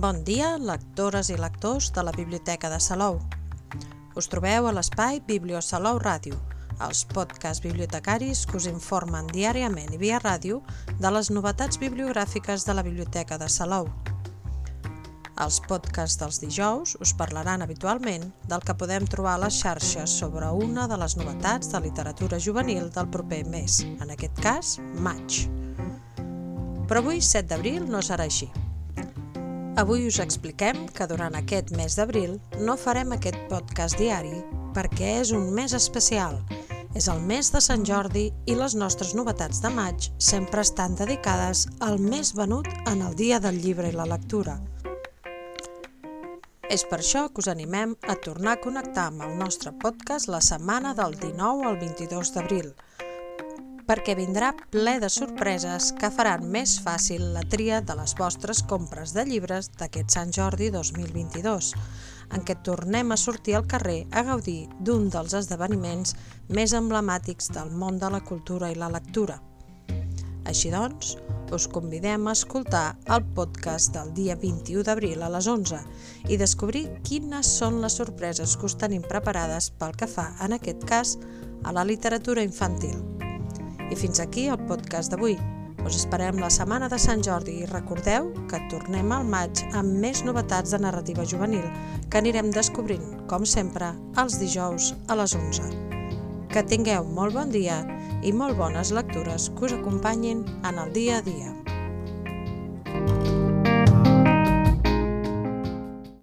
Bon dia, lectores i lectors de la Biblioteca de Salou. Us trobeu a l'espai Bibliosalou Ràdio, els podcasts bibliotecaris que us informen diàriament i via ràdio de les novetats bibliogràfiques de la Biblioteca de Salou. Els podcasts dels dijous us parlaran habitualment del que podem trobar a les xarxes sobre una de les novetats de literatura juvenil del proper mes, en aquest cas, maig. Però avui, 7 d'abril, no serà així. Avui us expliquem que durant aquest mes d'abril no farem aquest podcast diari perquè és un mes especial. És el mes de Sant Jordi i les nostres novetats de maig sempre estan dedicades al més venut en el dia del llibre i la lectura. És per això que us animem a tornar a connectar amb el nostre podcast la setmana del 19 al 22 d'abril, perquè vindrà ple de sorpreses que faran més fàcil la tria de les vostres compres de llibres d'aquest Sant Jordi 2022, en què tornem a sortir al carrer a gaudir d'un dels esdeveniments més emblemàtics del món de la cultura i la lectura. Així doncs, us convidem a escoltar el podcast del dia 21 d'abril a les 11 i descobrir quines són les sorpreses que us tenim preparades pel que fa, en aquest cas, a la literatura infantil. I fins aquí el podcast d'avui. Us esperem la setmana de Sant Jordi i recordeu que tornem al maig amb més novetats de narrativa juvenil que anirem descobrint, com sempre, els dijous a les 11. Que tingueu molt bon dia i molt bones lectures que us acompanyin en el dia a dia.